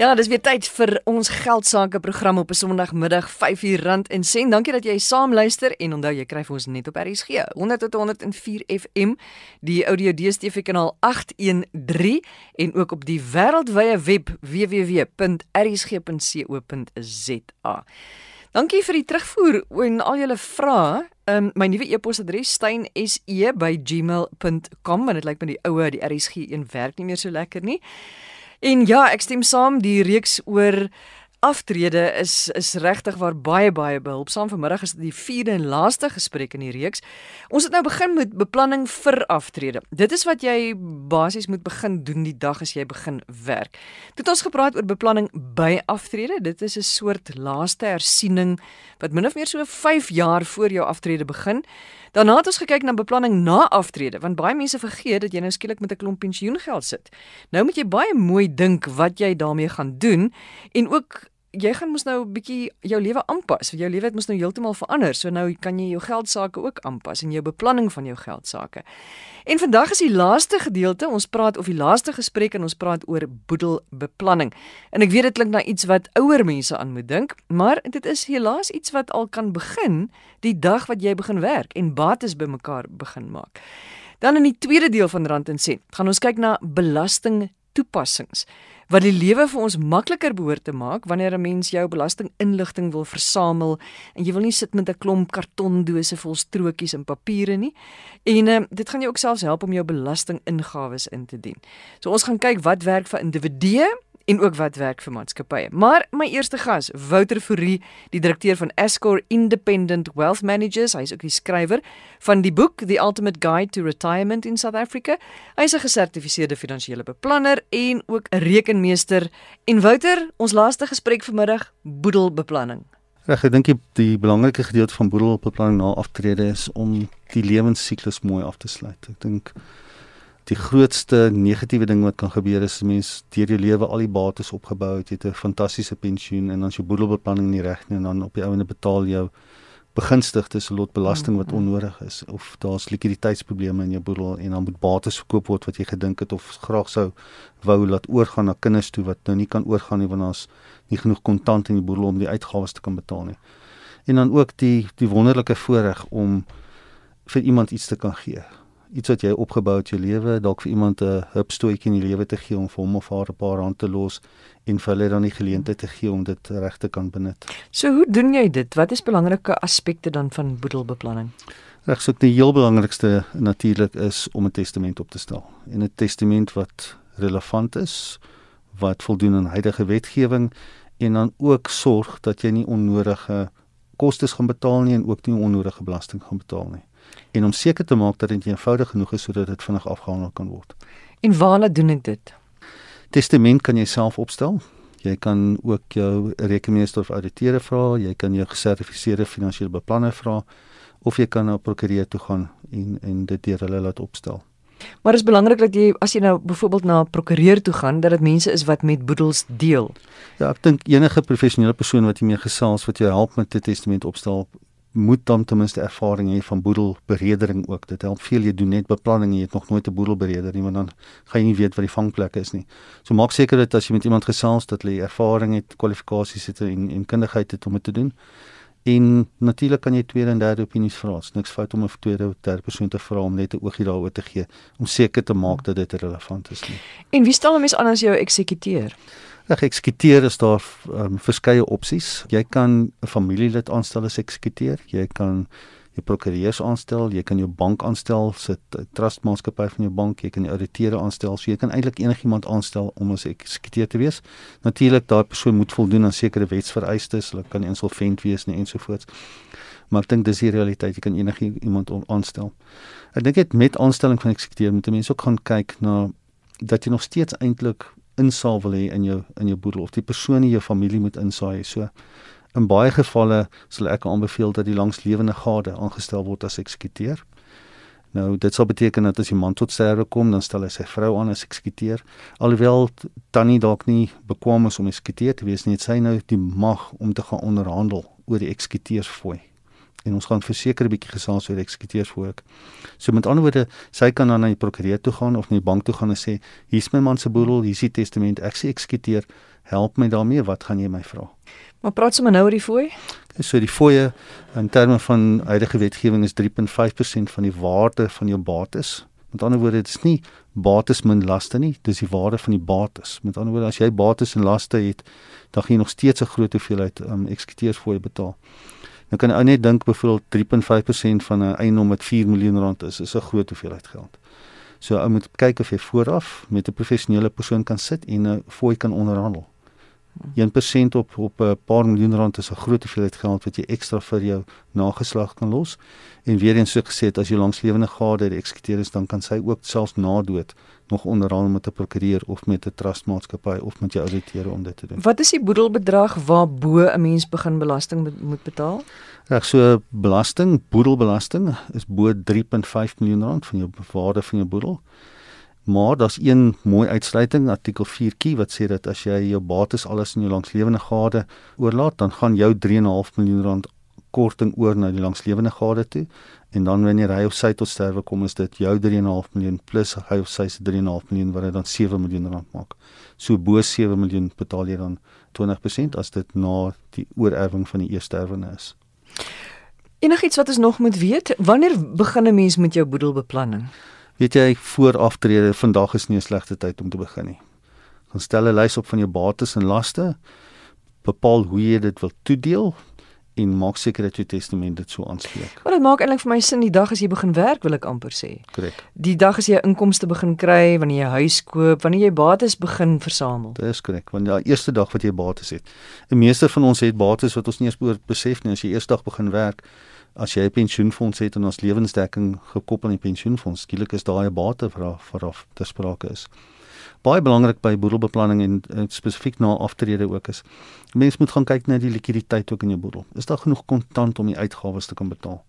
Ja, dis weer tyd vir ons geldsaake program op 'n Sondagmiddag 5uur rand en sen. Dankie dat jy saam luister en onthou jy kry ons net op RSG 100 tot 104 FM, die audio DStv kanaal 813 en ook op die wêreldwye web www.rsg.co.za. Dankie vir die terugvoer en al julle vrae. Um, my nuwe e-posadres stein.se@gmail.com en dit lyk my die oue die RSG een werk nie meer so lekker nie. En ja, ek stem saam die reeks oor aftrede is is regtig waar baie baie behulpsaam. Vanmiddag is dit die vierde en laaste gesprek in die reeks. Ons het nou begin met beplanning vir aftrede. Dit is wat jy basies moet begin doen die dag as jy begin werk. Dit ons gepraat oor beplanning by aftrede. Dit is 'n soort laaste hersiening wat min of meer so 5 jaar voor jou aftrede begin. Daarna het ons gekyk na beplanning na aftrede want baie mense vergeet dat jy nou skielik met 'n klomp pensioengeld sit. Nou moet jy baie mooi dink wat jy daarmee gaan doen en ook jy gaan mos nou 'n bietjie jou lewe aanpas. Jou lewe het mos nou heeltemal verander. So nou kan jy jou geld sake ook aanpas en jou beplanning van jou geld sake. En vandag is die laaste gedeelte. Ons praat of die laaste gesprek en ons praat oor boedelbeplanning. En ek weet dit klink na iets wat ouer mense aan moet dink, maar dit is helaas iets wat al kan begin die dag wat jy begin werk en bates bymekaar begin maak. Dan in die tweede deel van Rand en Sent gaan ons kyk na belasting toepassings wat die lewe vir ons makliker behoort te maak wanneer 'n mens jou belastinginligting wil versamel en jy wil nie sit met 'n klomp kartondose vol strokies en papiere nie. En uh, dit gaan jou ook selfs help om jou belastingingawes in te dien. So ons gaan kyk wat werk vir individue en ook wat werk vir maatskappye. Maar my eerste gas, Wouter Fourie, die direkteur van Escor Independent Wealth Managers, hy is ook die skrywer van die boek The Ultimate Guide to Retirement in South Africa. Hy is 'n gesertifiseerde finansiële beplanner en ook 'n rekenmeester. En Wouter, ons laaste gesprek vanmiddag, boedelbeplanning. Reg, ek dink die, belangrike gedeelte van boedelbeplanning na aftrede is om die lewensiklus mooi af te sluit. Ek dink die grootste negatiewe ding wat kan gebeur is 'n mens deur jou lewe al die bates opgebou het, het 'n fantastiese pensioen en dan jou boedelbeplanning nie reg nie en dan op die ouene betaal jou begunstigdes 'n lot belasting wat mm-hmm. onnodig is of daar's likwiditeitsprobleme in jou boedel en dan moet bates verkoop word wat jy gedink het of graag sou wou laat oorgaan na kinders toe wat nou nie kan oorgaan nie want daar's nie genoeg kontant in die boedel om die uitgawes te kan betaal nie. En dan ook die die wonderlike voorreg om vir iemand iets te kan gee iets wat jy opgebou het jou lewe, dalk vir iemand 'n hupstootjie in die lewe te gee om vir hom of haar 'n paar rand te los en vir hulle dan die geleentheid te gee om dit reg te kan benut. So hoe doen jy dit? Wat is belangrike aspekte dan van boedelbeplanning? Reg, so die heel belangrikste natuurlik is om 'n testament op te stel. En 'n testament wat relevant is, wat voldoen aan huidige wetgewing en dan ook sorg dat jy nie onnodige kostes gaan betaal nie en ook nie onnodige belasting gaan betaal nie en om seker te maak dat dit eenvoudig genoeg is sodat dit vinnig afgehandel kan word. En waar doen ek dit? Testament kan jy self opstel. Jy kan ook jou rekenmeester of ouditeur vra, jy kan jou gesertifiseerde finansiële beplanner vra of jy kan na 'n prokureur toe gaan en en dit deur hulle laat opstel. Maar dit is belangrik dat jy as jy nou byvoorbeeld na 'n prokureur toe gaan dat dit mense is wat met boedels deel. Ja, ek dink enige professionele persoon wat jy mee gesels wat jou help met 'n testament opstel moet dan ten minste ervaring hê van boedelberedering ook. Dit help veel jy doen net beplanning, jy het nog nooit 'n boedelbereder nie, want dan gaan jy nie weet wat die vangplekke is nie. So maak seker dat as jy met iemand gesels dat hulle ervaring het, kwalifikasies het en en kundigheid het om dit te doen. En natuurlik kan jy tweede en derde opinies vra. Dit's niks fout om 'n tweede of derde persoon te vra om net 'n oogie daaroor te gee om seker te maak dat dit relevant is nie. En wie stel is aan as jou eksekuteur? Reg eksekuteur is daar um, verskeie opsies. Jy kan 'n familielid aanstel as eksekuteur. Jy kan jou prokureurs aanstel, jy kan jou bank aanstel, sit 'n trustmaatskappy van jou bank, jy kan die ouditeure aanstel. So jy kan eintlik enigiemand aanstel om as eksekuteur te wees. Natuurlik daai persoon moet voldoen aan sekere wetsvereistes. Hulle kan insolvent wees en ensovoorts. Maar ek dink dis die realiteit. Jy kan enigiemand aanstel. Ek dink dit met aanstelling van eksekuteur moet mense ook gaan kyk na dat jy nog steeds eintlik insaal wil hê in jou in jou boedel of die persoon in jou familie moet insaai. So in baie gevalle sal ek aanbeveel dat die langslewende gade aangestel word as eksekuteur. Nou dit sal beteken dat as die man tot sterwe kom, dan stel hy sy vrou aan as eksekuteur. Alhoewel tannie dalk nie bekwam is om eksekuteur te wees nie, het sy nou die mag om te gaan onderhandel oor die eksekuteursfooi. En ons gaan verseker 'n bietjie gesels oor eksekuteurs voor ek. So met ander woorde, sy kan dan na die prokureur toe gaan of na die bank toe gaan en sê, hier's my man se boedel, hier's die testament, ek sê eksekuteer, help my daarmee, wat gaan jy my vra? Maar praat sommer nou oor die fooi. So die fooie in terme van huidige wetgewing is 3.5% van die waarde van jou bates. Met ander woorde, dit is nie bates min laste nie, dis die waarde van die bates. Met ander woorde, as jy bates en laste het, dan gaan jy nog steeds 'n groot hoeveelheid um, eksekuteursfooie betaal. Nou kan ou net dink byvoorbeeld 3.5% van 'n eiendom wat 4 miljoen rand is, is 'n groot hoeveelheid geld. So ou moet kyk of jy vooraf met 'n professionele persoon kan sit en 'n fooi kan onderhandel. 1% op op 'n paar miljoen rand is 'n groot hoeveelheid geld wat jy ekstra vir jou nageslag kan los. En weer eens so gesê, as jy langslewende gade eksekuteer is, dan kan sy ook selfs na dood nog onderhandel met 'n prokureur of met 'n trustmaatskappy of met jou ouditeur om dit te doen. Wat is die boedelbedrag waarbo 'n mens begin belasting moet betaal? Reg, so belasting, boedelbelasting is bo 3.5 miljoen rand van jou waarde van jou boedel. Maar daar's een mooi uitsluiting artikel 4kie wat sê dat as jy jou bates alles in jou langslewende gade oorlaat, dan gaan jou 3.5 miljoen rand korting oor na die langslewende gade toe en dan wanneer hy of sy tot sterwe kom is dit jou 3.5 miljoen plus hy of sy se 3.5 miljoen wat dit dan 7 miljoen rand maak. So bo 7 miljoen betaal jy dan 20% as dit na die oorerwing van die eerste erfenis is. Enigiets wat ons nog moet weet, wanneer begin 'n mens met jou boedelbeplanning? Weet jy voor aftrede, vandag is nie 'n slegte tyd om te begin nie. Gaan stel 'n lys op van jou bates en laste. Bepaal hoe jy dit wil toedeel en maak seker dat jou testament dit so aanspreek. Maar dit maak eintlik vir my sin die dag as jy begin werk, wil ek amper sê. Korrek. Die dag as jy inkomste begin kry, wanneer jy huis koop, wanneer jy bates begin versamel. Dit is korrek, want die eerste dag wat jy bates het. Die meeste van ons het bates wat ons nie eens besef nie as jy eers dag begin werk as jy 'n pensioenfonds het en ons lewensdekking gekoppel aan die pensioenfonds, skielik is daai 'n bate vir vir ter sprake is. Baie belangrik by boedelbeplanning en, en spesifiek na aftrede ook is. Mens moet gaan kyk na die likwiditeit ook in jou boedel. Is daar genoeg kontant om die uitgawes te kan betaal?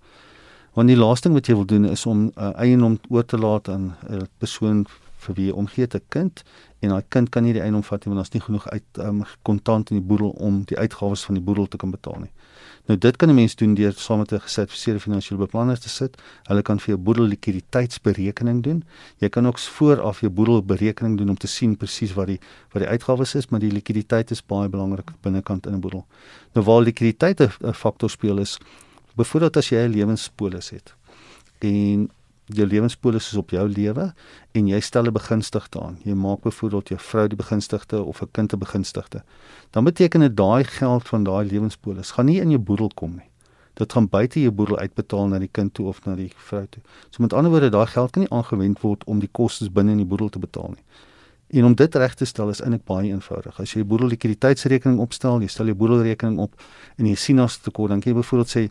Want die laaste ding wat jy wil doen is om uh, eiendom oor te laat aan 'n uh, persoon vir wie jy omgee te kind en daai kind kan nie die eiendom vat nie want daar's nie genoeg uit um, kontant in die boedel om die uitgawes van die boedel te kan betaal nie. Nou dit kan 'n mens doen deur saam met 'n gesertifiseerde finansiële beplanner te sit. Hulle kan vir jou boedel likwiditeitsberekening doen. Jy kan ook vooraf jou boedel berekening doen om te sien presies wat die wat die uitgawes is, maar die likwiditeit is baie belangrik binnekant in 'n boedel. Nou waar likwiditeit 'n faktor speel is byvoorbeeld as jy 'n lewenspolis het en jou lewenspolis is op jou lewe en jy stel 'n begunstigde aan. Jy maak byvoorbeeld jou vrou die begunstigde of 'n kind 'n begunstigde. Dan beteken dit daai geld van daai lewenspolis gaan nie in jou boedel kom nie. Dit gaan buite jou boedel uitbetaal na die kind toe of na die vrou toe. So met ander woorde, daai geld kan nie aangewend word om die kostes binne in die boedel te betaal nie. En om dit reg te stel is eintlik baie eenvoudig. As jy boedel likwiditeitsrekening opstel, jy stel jou boedelrekening op en jy sien as tekort, dan kan jy byvoorbeeld sê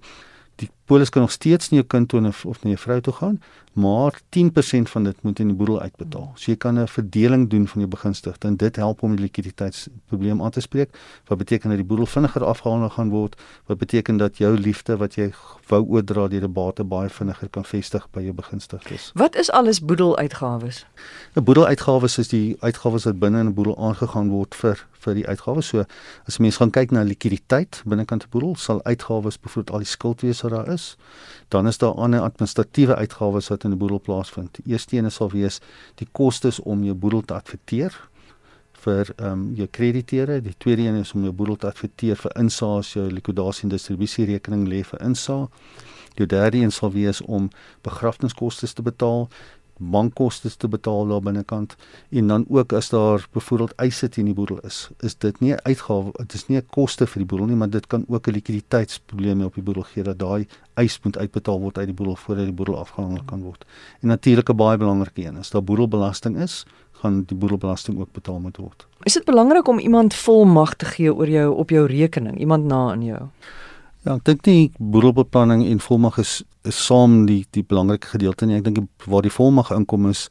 die polis kan nog steeds nie jou kind toe of na jou vrou toe gaan, maar 10% van dit moet in die boedel uitbetaal. So jy kan 'n verdeling doen van jou begunstigde en dit help om die likwiditeitsprobleem aan te spreek. Wat beteken dat die boedel vinniger afgehandel gaan word? Wat beteken dat jou liefde wat jy wou oordra deur 'n bate baie vinniger kan vestig by jou begunstigdes? Wat is alles boedeluitgawes? 'n Boedeluitgawes is die uitgawes wat binne in 'n boedel aangegaan word vir vir die uitgawes. So as mense gaan kyk na likwiditeit binnekant 'n boedel, sal uitgawes byvoorbeeld al die skuld wees wat daar is. Dan is daar ander administratiewe uitgawes wat in 'n boedel plaasvind. Eerste een sal wees die kostes om jou boedel te adverteer vir ehm um, jou krediteure. Die tweede een is om jou boedel te adverteer vir insaas, jou likwidasie en distribusie rekening lê vir insaas. Die derde een sal wees om begrafniskoste te betaal bankkoste te betaal daar binnekant en dan ook as daar byvoorbeeld eise teen die boedel is, is dit nie 'n uitgawe, dit is nie 'n koste vir die boedel nie, maar dit kan ook 'n likwiditeitsprobleem op die boedel gee dat daai eis moet uitbetaal word uit die boedel voordat die boedel afgehandel kan word. En natuurlik 'n baie belangrike een is daar boedelbelasting is, gaan die boedelbelasting ook betaal moet word. Is dit belangrik om iemand volmag te gee oor jou op jou rekening, iemand na aan jou? Ja, ek dink nie boedelbeplanning en volmag is, is saam die die belangrike gedeelte nie. Ek dink waar die volmag inkom is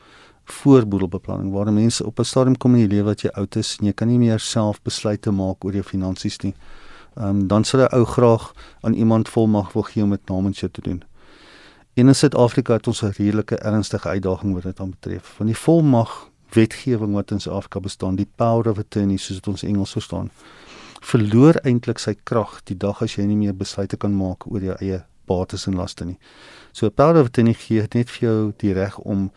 voor boedelbeplanning waar mense op 'n stadium kom in die lewe wat jy oud is en jy kan nie meer self besluite maak oor jou finansies nie. Ehm um, dan sal 'n ou graag aan iemand volmag wil gee om dit namens jou te doen. En in Suid-Afrika het ons 'n redelike ernstige uitdaging wat dit aanbetref. Van die volmag wetgewing wat in Suid-Afrika bestaan, die power of attorney soos dit ons Engels verstaan verloor eintlik sy krag die dag as jy nie meer besluite kan maak oor jou eie bates en laste nie. So 'n power of attorney gee net vir jou die reg om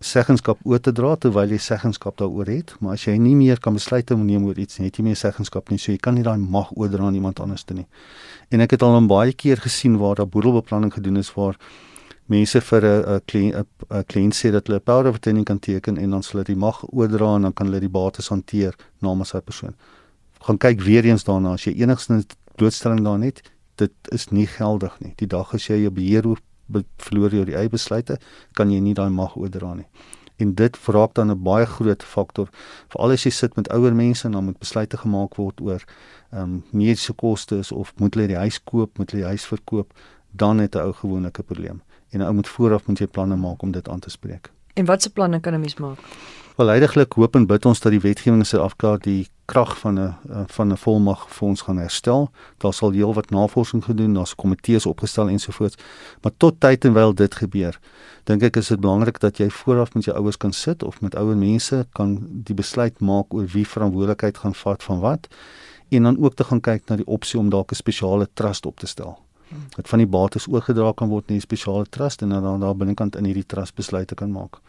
seggenskap oor te dra terwyl jy seggenskap daaroor het, maar as jy nie meer kan besluite neem oor iets nie, het jy meer seggenskap nie, so jy kan nie daai mag oordra aan iemand anders te nie. En ek het al 'n baie keer gesien waar daar boedelbeplanning gedoen is waar mense vir 'n 'n kliënt 'n kliënt sê dat hulle power of attorney kan teken en dan sal hulle die mag oordra en dan kan hulle die bates hanteer namens daai persoon. Gaan kyk weer eens daarna as jy enigstens blootstelling daarin het, dit is nie geldig nie. Die dag as jy jou beheer oor verloor jy die eie besluite, kan jy nie daai mag oordra nie. En dit vraag dan 'n baie groot faktor veral as jy sit met ouer mense en dan moet besluite gemaak word oor ehm um, mediese kostes of moet hulle die huis koop, moet hulle die huis verkoop, dan het 'n ou gewoonlik 'n probleem en 'n ou moet vooraf moet jy planne maak om dit aan te spreek. En watse planne kan 'n mens maak? Wel heidaglik hoop en bid ons dat die wetgewing in Suid-Afrika die krag van 'n eh, van 'n volmag vir ons gaan herstel. Daar sal heelwat navorsing gedoen, daar's komitees opgestel ensovoorts. Maar tot tyd en wyl dit gebeur, dink ek is dit belangrik dat jy vooraf met jou ouers kan sit of met ouer mense kan die besluit maak oor wie verantwoordelikheid gaan vat van wat en dan ook te gaan kyk na die opsie om dalk 'n spesiale trust op te stel wat van die bates oorgedra kan word na 'n spesiale trust en dan daar binnekant in hierdie trust besluite kan maak.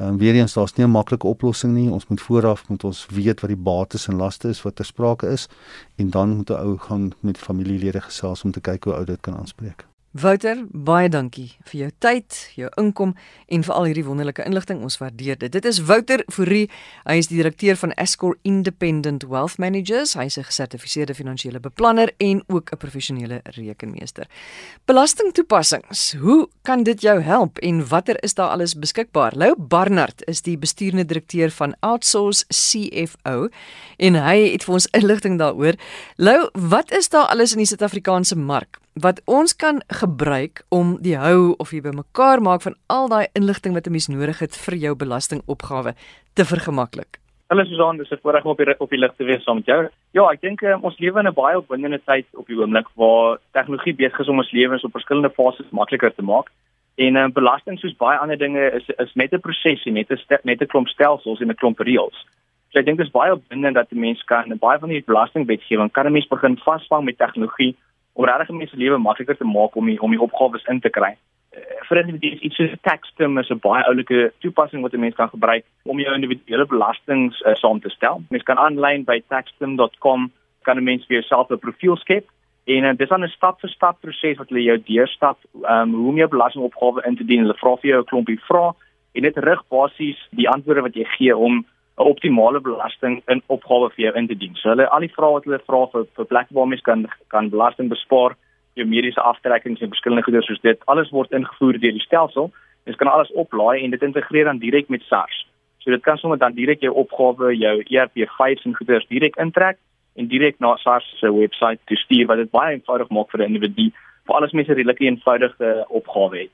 Ehm um, weer eens daar's nie 'n maklike oplossing nie. Ons moet vooraf moet ons weet wat die bates en laste is wat ter sprake is en dan moet 'n ou gaan met familielede gesels om te kyk hoe ou dit kan aanspreek. Wouter, baie dankie vir jou tyd, jou inkom en vir al hierdie wonderlike inligting. Ons waardeer dit. Dit is Wouter Fourie. Hy is die direkteur van Escor Independent Wealth Managers. Hy is 'n gesertifiseerde finansiële beplanner en ook 'n professionele rekenmeester. Belastingtoepassings. Hoe kan dit jou help en watter is daar alles beskikbaar? Lou Barnard is die bestuurende direkteur van Outsource CFO en hy het vir ons inligting daaroor. Lou, wat is daar alles in die Suid-Afrikaanse mark? wat ons kan gebruik om die hou of jy bymekaar maak van al daai inligting wat 'n mens nodig het vir jou belastingopgawe te vergemaklik. Hallo Susan, dis 'n voorreg om op die op die lig te wees saam met jou. Ja, ek dink um, ons lewe in 'n baie opwindende tyd op die oomblik waar tegnologie besig is om ons lewens op verskillende fases makliker te maak. En um, belasting soos baie ander dinge is is net 'n proses en net 'n net 'n klomp stelsels en 'n klomp reëls. So ek dink dit is baie opwindend dat 'n mens kan baie van die belastingwetgewing kan 'n mens begin vasvang met tegnologie om regtig mense lewe makliker te maak om die, om die opgawes in te kry. Uh, vir individue iets soos TaxTim is 'n baie oulike toepassing wat 'n mens kan gebruik om jou individuele belastings uh, saam te stel. Mens kan aanlyn by taxtim.com kan 'n mens vir jouself 'n profiel skep en uh, dis dan 'n stap vir stap proses wat hulle jou deurstap um, hoe om jou belastingopgawe in te dien. Hulle vra vir jou 'n klompie vrae en dit rig basies die antwoorde wat jy gee om 'n optimale belasting in opgawe vir jou in te dien. So hulle al die vrae wat hulle vra vir vir plekke waar mens kan kan belasting bespaar, jou mediese aftrekkings en verskillende goederes soos dit, alles word ingevoer deur die stelsel. Mens kan alles oplaai en dit integreer dan direk met SARS. So dit kan sommer dan direk jou opgawe, jou ERP5 en goederes direk intrek en direk na SARS se webwerf toe stuur wat dit baie eenvoudig maak vir 'n individu vir alles mense redelike eenvoudige opgawe het.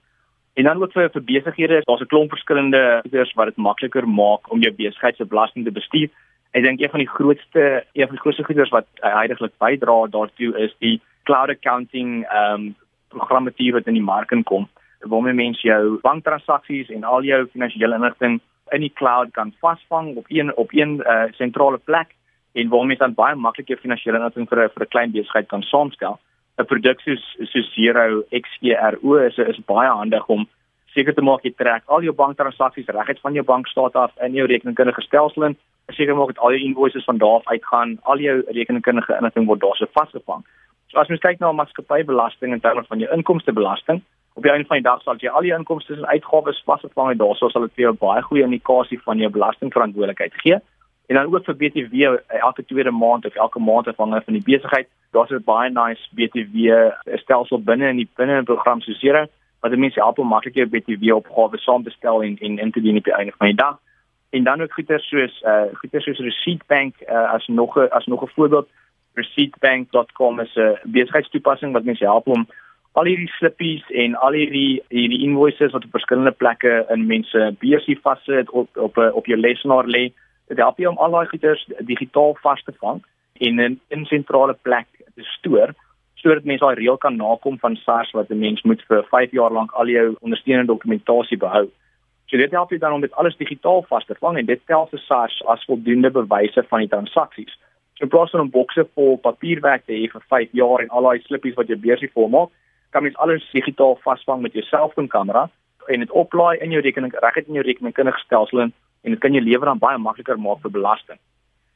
En dan ook vir vir besighede, daar's 'n klomp verskillende goeders wat dit makliker maak om jou besigheid se belasting te bestuur. Ek dink een van die grootste een van die grootste goeders wat heidaglik bydra daartoe is die cloud accounting ehm um, programmatuur wat in die mark inkom waarmee mense jou banktransaksies en al jou finansiële inligting in die cloud kan vasvang op een op een uh, sentrale plek en waarmee dan baie maklik jou finansiële inligting vir vir 'n klein besigheid kan saamstel. 'n produk soos soos Zero XGRO is is baie handig om seker te maak jy trek al jou banktransaksies reguit van jou bankstate af in jou rekenkundige stelsel in. Seker maak dat al jou invoices van daar af uitgaan, al jou rekenkundige inligting word daar so vasgevang. So as mens kyk na maatskappybelasting in terme van jou inkomstebelasting, op die einde van die dag sal jy al jou inkomste en uitgawes vasgevang en daaroor sal dit vir jou baie goeie indikasie van jou belastingverantwoordelikheid gee. En dan ook vir BTW eh, elke tweede maand of elke maand afhangende van die besigheid, daar's 'n baie nice BTW stelsel binne in die binne 'n program soos Zero wat mense help om makliker BTW opgawes saam te stel en en in te dien op die einde van die dag. En dan ook goeder soos uh goeder soos Receipt Bank uh, as nog 'n as nog 'n voorbeeld receiptbank.com is 'n besigheidstoepassing wat mense help om al hierdie slippies en al hierdie hierdie invoices wat op verskillende plekke in mense beursie vassit op op op jou lesenaar lê dit help jou om al daai goeders digitaal vas te vang en in 'n sentrale plek te stoor sodat mense daai reël kan nakom van SARS wat 'n mens moet vir 5 jaar lank al jou ondersteunende dokumentasie behou. So dit help jou dan om dit alles digitaal vas te vang en dit tel vir SARS as voldoende bewyse van die transaksies. So in plaas van om bokse vol papierwerk te hê vir 5 jaar en al daai slippies wat jy beursie vol maak, kan mens alles digitaal vasvang met jou selfoonkamera en dit oplaai in jou rekening reguit in jou rekeningkundige stelsel en dit kan jou lewe dan baie makliker maak vir belasting.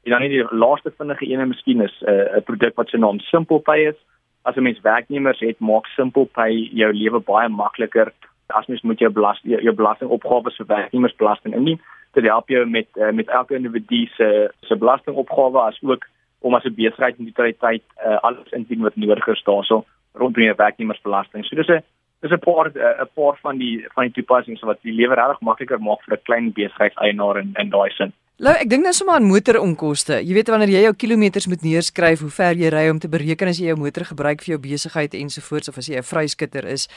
En dan net die laaste vinnige ene miskien is 'n uh, produk wat se naam SimplePay is. As 'n mens werknemers het, maak SimplePay jou lewe baie makliker as mens moet jou belasting jou belastingopgawes vir werknemersbelasting indien. Dit help jou met uh, met elke individu se se belastingopgawe as ook om as 'n besigheid in die tyd uh, alles indien wat nodig is daarso rondom jou werknemersbelasting. So dis 'n dis 'n paar 'n paar van die van die toepassings wat die lewe regtig makliker maak vir 'n klein besigheidseienaar in in daai sin. Lou, ek dink nou sommer aan motoronkoste. Jy weet wanneer jy jou kilometers moet neerskryf, hoe ver jy ry om te bereken as jy jou motor gebruik vir jou besigheid ensovoorts of as jy 'n vryskutter is.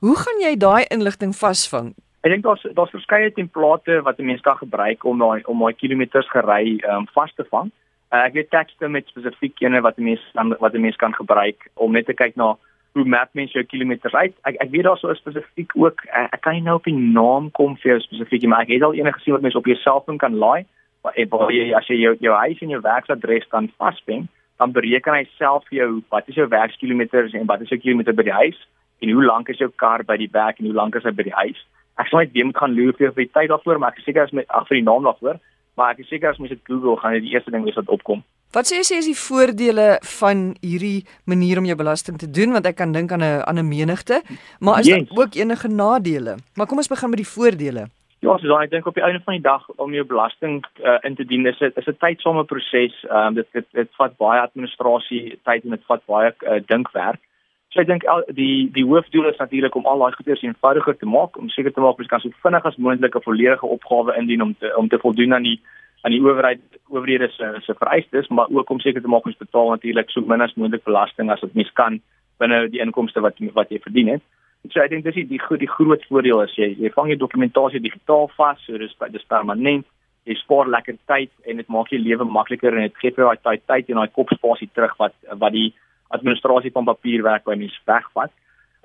Hoe gaan jy daai inligting vasvang? Ek dink daar's daar's verskeie template wat 'n mens kan gebruik om daai om daai kilometers gery um, vas te vang. Uh, ek weet tekste met spesifiek ene wat 'n mens wat 'n mens kan gebruik om net te kyk na hoe map mens jou kilometers uit. Ek ek weet daar sou spesifiek ook uh, ek kan nie nou op die naam kom vir jou spesifiek maar ek het al enige gesien wat mens op jou selfoon kan laai. Maar jy as jy jou jou huis en jou werksadres dan vaspen, dan bereken hy self vir jou wat is jou werkskilometers en wat is jou kilometer by die huis en hoe lank is jou kar by die werk en hoe lank is hy by die huis. Ek sal net weer gaan loer vir die tyd daarvoor, maar ek seker as met agter die naam daarvoor, maar ek is seker as mens dit Google gaan dit die eerste ding wees wat opkom. Wat sê jy is die voordele van hierdie manier om jou belasting te doen want ek kan dink aan 'n aan 'n menigte, maar is yes. daar ook enige nadele? Maar kom ons begin met die voordele. Ja, so dan ek dink op die einde van die dag om jou belasting uh, in te dien is dit is 'n tydsame proses. Ehm um, dit dit dit vat baie administrasie tyd en dit vat baie uh, dinkwerk. So ek dink die die hoofdoel is natuurlik om al daai goeders eenvoudiger te maak om seker te maak ons kan so vinnig as moontlik 'n volledige opgawe indien om te om te voldoen aan die aan die owerheid owerhede se se vereistes maar ook om seker te maak ons betaal natuurlik so min as moontlik belasting as wat mens kan binne die inkomste wat wat jy verdien het. So ek dink dis die die, die groot voordeel is jy jy vang jou dokumentasie digitaal vas so dis dis permanent jy spaar lekker tyd en dit maak jou lewe makliker en dit gee vir jou daai tyd en daai kopspasie terug wat wat die administrasie van papierwerk by mens wegvat.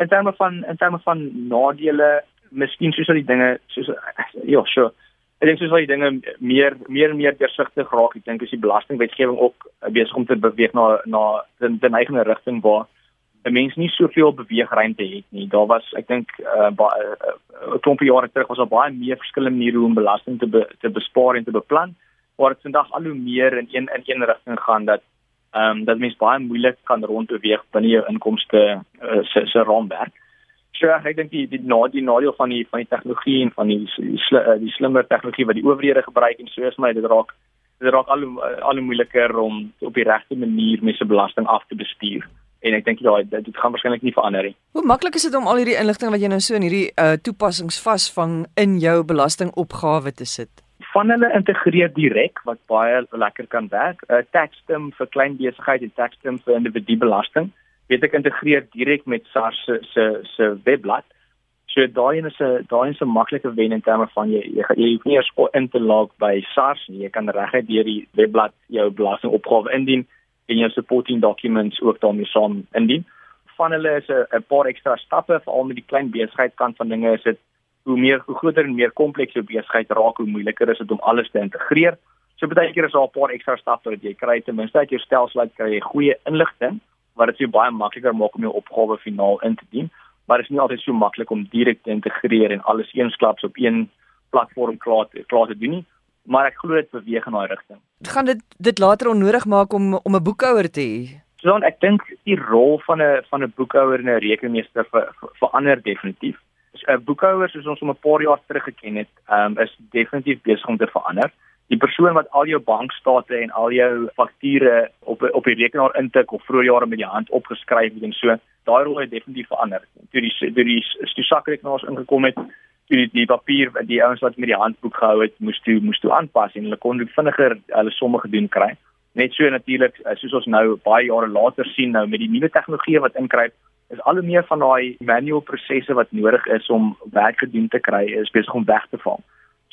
In terme van in terme van nadele, miskien soos al die dinge soos ja, sure. Ek dink soos al die dinge meer meer en meer deursigtig raak. Ek dink as die belastingwetgewing ook besig om te beweeg na na 'n neigende rigting waar 'n mens nie soveel beweegruimte het nie. Daar was ek dink uh, 'n uh, klompie jare terug was daar baie meer verskillende maniere hoe om belasting te be, te bespaar en te beplan. Maar dit vandag al hoe meer in een in een rigting gaan dat ehm um, dat mens baie moeilik kan rondbeweeg binne jou inkomste uh, se se raamwerk. So ek dink die die nadeel die nadeel van die van die tegnologie en van die die, sli, uh, die slimmer tegnologie wat die owerhede gebruik en so is my dit raak dit raak al hoe al moeiliker om op die regte manier mense belasting af te bestuur en ek dink ja dit, dit gaan waarskynlik nie verander nie. Hoe maklik is dit om al hierdie inligting wat jy nou so in hierdie uh, toepassings vasvang in jou belastingopgawe te sit? van hulle integreer direk wat baie lekker kan werk. 'n uh, Taxstim vir klein besigheid en Taxstim vir individubelasting. Weet ek integreer direk met SARS se se se webblad. So daai is 'n daai is 'n maklike wen in terme van jy jy, jy hoef nie eers in te log by SARS nie. Jy kan reguit deur die webblad jou belastingopgawe indien en jou supporting documents ook daarmee saam indien. Van hulle is 'n paar ekstra stappe veral met die klein besigheid kant van dinge is dit hoe meer hoe groter en meer kompleks jou besigheid raak, hoe moeiliker is dit om alles te integreer. So baie keer is daar 'n paar ekstra stappe wat jy kry ten minste uit jou stelsel uit kry jy goeie inligting wat dit vir baie makliker maak om jou opgawe finaal in te dien, maar dit is nie altyd so maklik om direk te integreer en alles eensklaps op een platform klaar te klaar te doen nie. Maar ek glo dit beweeg in daai rigting. Gaan dit dit later onnodig maak om om 'n boekhouer te hê? So dan ek dink die rol van 'n van 'n boekhouer en 'n rekenmeester ver, ver, verander definitief. 'n boekhouer soos ons hom 'n paar jaar terug geken het, um, is definitief besig om te verander. Die persoon wat al jou bankstate en al jou fakture op op die rekenaar intik of vroeër jare met die hand opgeskryf het en so, daai rol het definitief verander. Toe die toe die die sakrekenaars ingekom het, toe die, die papier wat die ouens wat met die handboek gehou het, moes toe moes toe aanpas en hulle kon vinniger hulle somme gedoen kry. Net so natuurlik soos ons nou baie jare later sien nou met die nuwe tegnologie wat inkruip is al hoe meer van daai manual prosesse wat nodig is om werk gedoen te kry is besig om weg te val.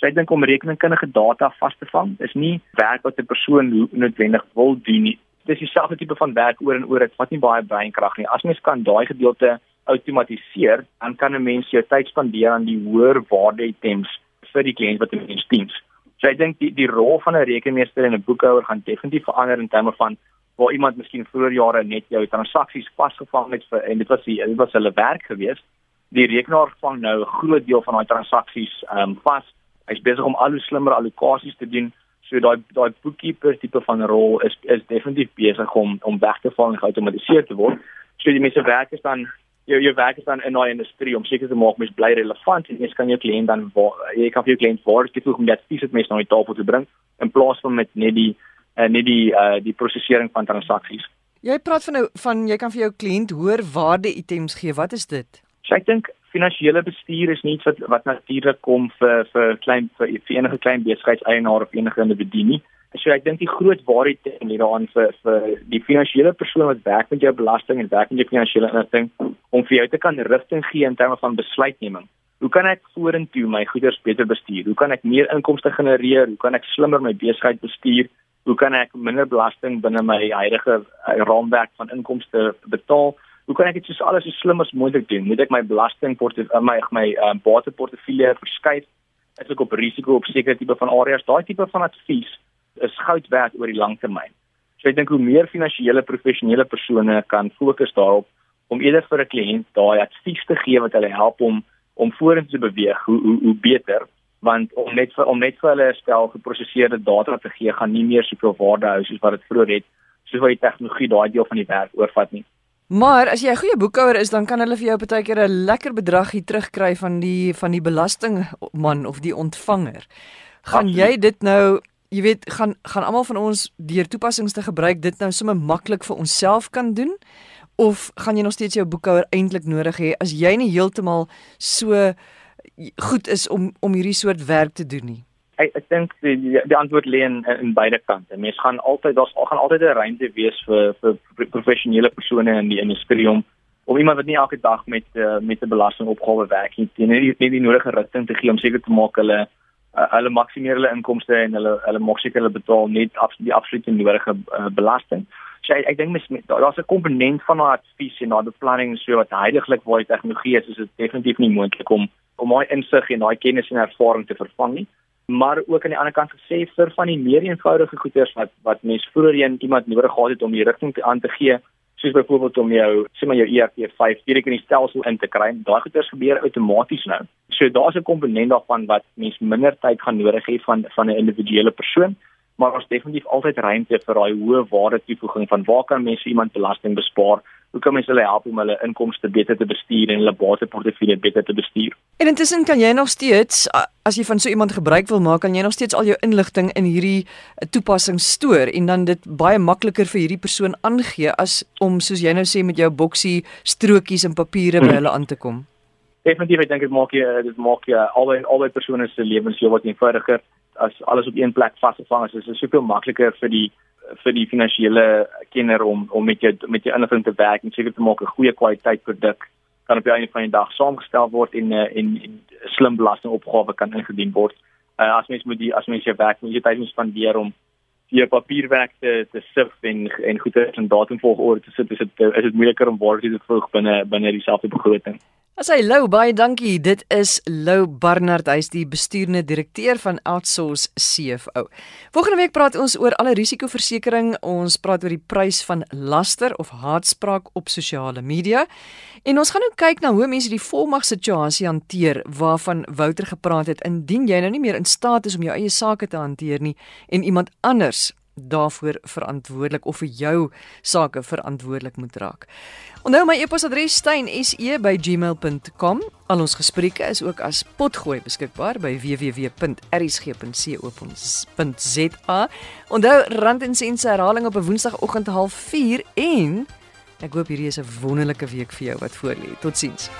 So ek dink om rekeningkundige data vas te vang is nie werk wat 'n persoon noodwendig wil doen nie. Dis dieselfde tipe van werk oor en oor. Dit vat nie baie breinkrag nie. As mens kan daai gedeelte outomatiseer, dan kan 'n mens jou tyd spandeer aan die hoër waarde items vir die kliënt wat 'n mens dien. So ek dink die die rol van 'n rekenmeester en 'n boekhouer gaan definitief verander in terme van waar iemand miskien vroeër jare net jou transaksies vasgevang het vir en dit was die, dit was hulle werk geweest. Die rekenaar vang nou 'n groot deel van daai transaksies ehm um, vas. Hy's besig om al hoe slimmer allokasies te doen. So daai daai bookkeeper tipe van rol is is definitief besig om om weg te val en geautomatiseer te word. So die mense werk is dan jou jou werk is dan in daai industrie om seker te maak mens bly relevant en mens kan jou kliënt dan jy kan vir jou kliënt waarde toevoeg om dit fisies met na die tafel te bring in plaas van met net die uh, net die uh, die prosesering van transaksies. Jy praat van nou van jy kan vir jou kliënt hoër waarde items gee. Wat is dit? So ek dink finansiële bestuur is nie iets wat wat natuurlik kom vir vir klein vir, vir enige klein besigheidseienaar of enige individu nie. So ek dink die groot waarheid lê daarin vir vir die finansiële persoon wat werk met jou belasting en werk met jou finansiële inligting om vir jou te kan rigting gee in terme van besluitneming. Hoe kan ek vorentoe my goederes beter bestuur? Hoe kan ek meer inkomste genereer? Hoe kan ek slimmer my besigheid bestuur? Hoe kan ek minder belasting binne my huidige uh, raamwerk van inkomste betaal? Hoe kan ek dit soos alles so slim as moontlik doen? Moet ek my belasting portefeulje my my um, bateportefeulje verskuif? Is ek op risiko op sekere tipe van areas? Daai tipe van advies is goud werd oor die lang termyn. So ek dink hoe meer finansiële professionele persone kan fokus daarop om eerder vir 'n kliënt daai advies te gee wat hulle help om om vorentoe te beweeg, hoe hoe hoe beter want om net vir om net vir hulle stel geprosesseerde data te gee gaan nie meer soveel waarde hou soos wat dit vroeër het soos wat die tegnologie daai deel van die werk oorvat nie. Maar as jy 'n goeie boekhouer is, dan kan hulle vir jou partykeer 'n lekker bedrag hier terugkry van die van die belastingman of die ontvanger. Gaan Absoluut. jy dit nou, jy weet, gaan gaan almal van ons deur toepassings te gebruik dit nou sommer maklik vir onsself kan doen? Of gaan jy nog steeds jou boekhouer eintlik nodig hê as jy nie heeltemal so goed is om om hierdie soort werk te doen nie? Ek ek dink die, die die antwoord lê in in beide kante. Mens gaan altyd daar's gaan altyd 'n ruimte wees vir vir professionele persone in die industrie om om iemand wat nie elke dag met uh, met 'n belastingopgawe werk nie, nie nie die nodige rigting te gee om seker te maak hulle uh, hulle maksimeer hulle inkomste en hulle hulle maak seker hulle betaal net af die absolute nodige uh, belasting. So ek, ek dink mens daar's 'n komponent van daai advies en daai beplanning so wat heiliglik waar die tegnologie is, is dit definitief nie moontlik om om daai insig en daai kennis en ervaring te vervang nie maar ook aan die ander kant gesê vir van die meer eenvoudige goeders wat wat mens vroeër iemand nodig gehad het om die rigting te aan te gee soos byvoorbeeld om jou sê maar jou ERP5 direk in die stelsel in te kry. Daai goeders gebeur outomaties nou. So daar's 'n komponent daarvan wat mens minder tyd gaan nodig hê van van 'n individuele persoon maar ons definitief altyd ruimte vir daai hoë waarde toevoeging van waar kan mense iemand belasting bespaar hoe kan mense hulle help om hulle inkomste beter te bestuur en hulle bateportefeulje beter te bestuur. En intussen kan jy nog steeds as jy van so iemand gebruik wil maak, kan jy nog steeds al jou inligting in hierdie eh, toepassing stoor en dan dit baie makliker vir hierdie persoon aangee as om soos jy nou sê met jou boksie strokies en papiere by hmm. hulle aan te kom. Definitief, ek dink dit maak jy dit maak jy albei albei persone se lewens heelwat eenvoudiger as alles op een plek vasgevang is. Dit is soveel makliker vir die vir die finansiële kenner om om met jou met jou inligting te werk en seker te maak 'n goeie kwaliteit produk kan op die einde van die dag saamgestel word en eh, en, en slim belastingopgawe kan ingedien word. Uh, as mens moet die as mens jou werk moet jy tyd spandeer om die papierwerk te te sif en en goeie en datumvolgorde te sit is dit is dit moeiliker om waarde te voeg binne binne dieselfde begroting. As hy Lou baie dankie. Dit is Lou Barnard, hy's die bestuurende direkteur van Outsource CFO. Volgende week praat ons oor alle risikoversekering. Ons praat oor die prys van laster of haatspraak op sosiale media. En ons gaan nou kyk na hoe mense die volmagsituasie hanteer waarvan Wouter gepraat het indien jy nou nie meer in staat is om jou eie sake te hanteer nie en iemand anders daarvoor verantwoordelik of vir jou sake verantwoordelik moet raak. Onthou my e-posadres stein@gmail.com. Al ons gesprekke is ook as potgooi beskikbaar by www.rsg.co.za. Onthou rand en sent se herhaling op 'n woensdagoggend 04:30 en ek hoop hierdie is 'n wonderlike week vir jou wat voorlê. Totsiens.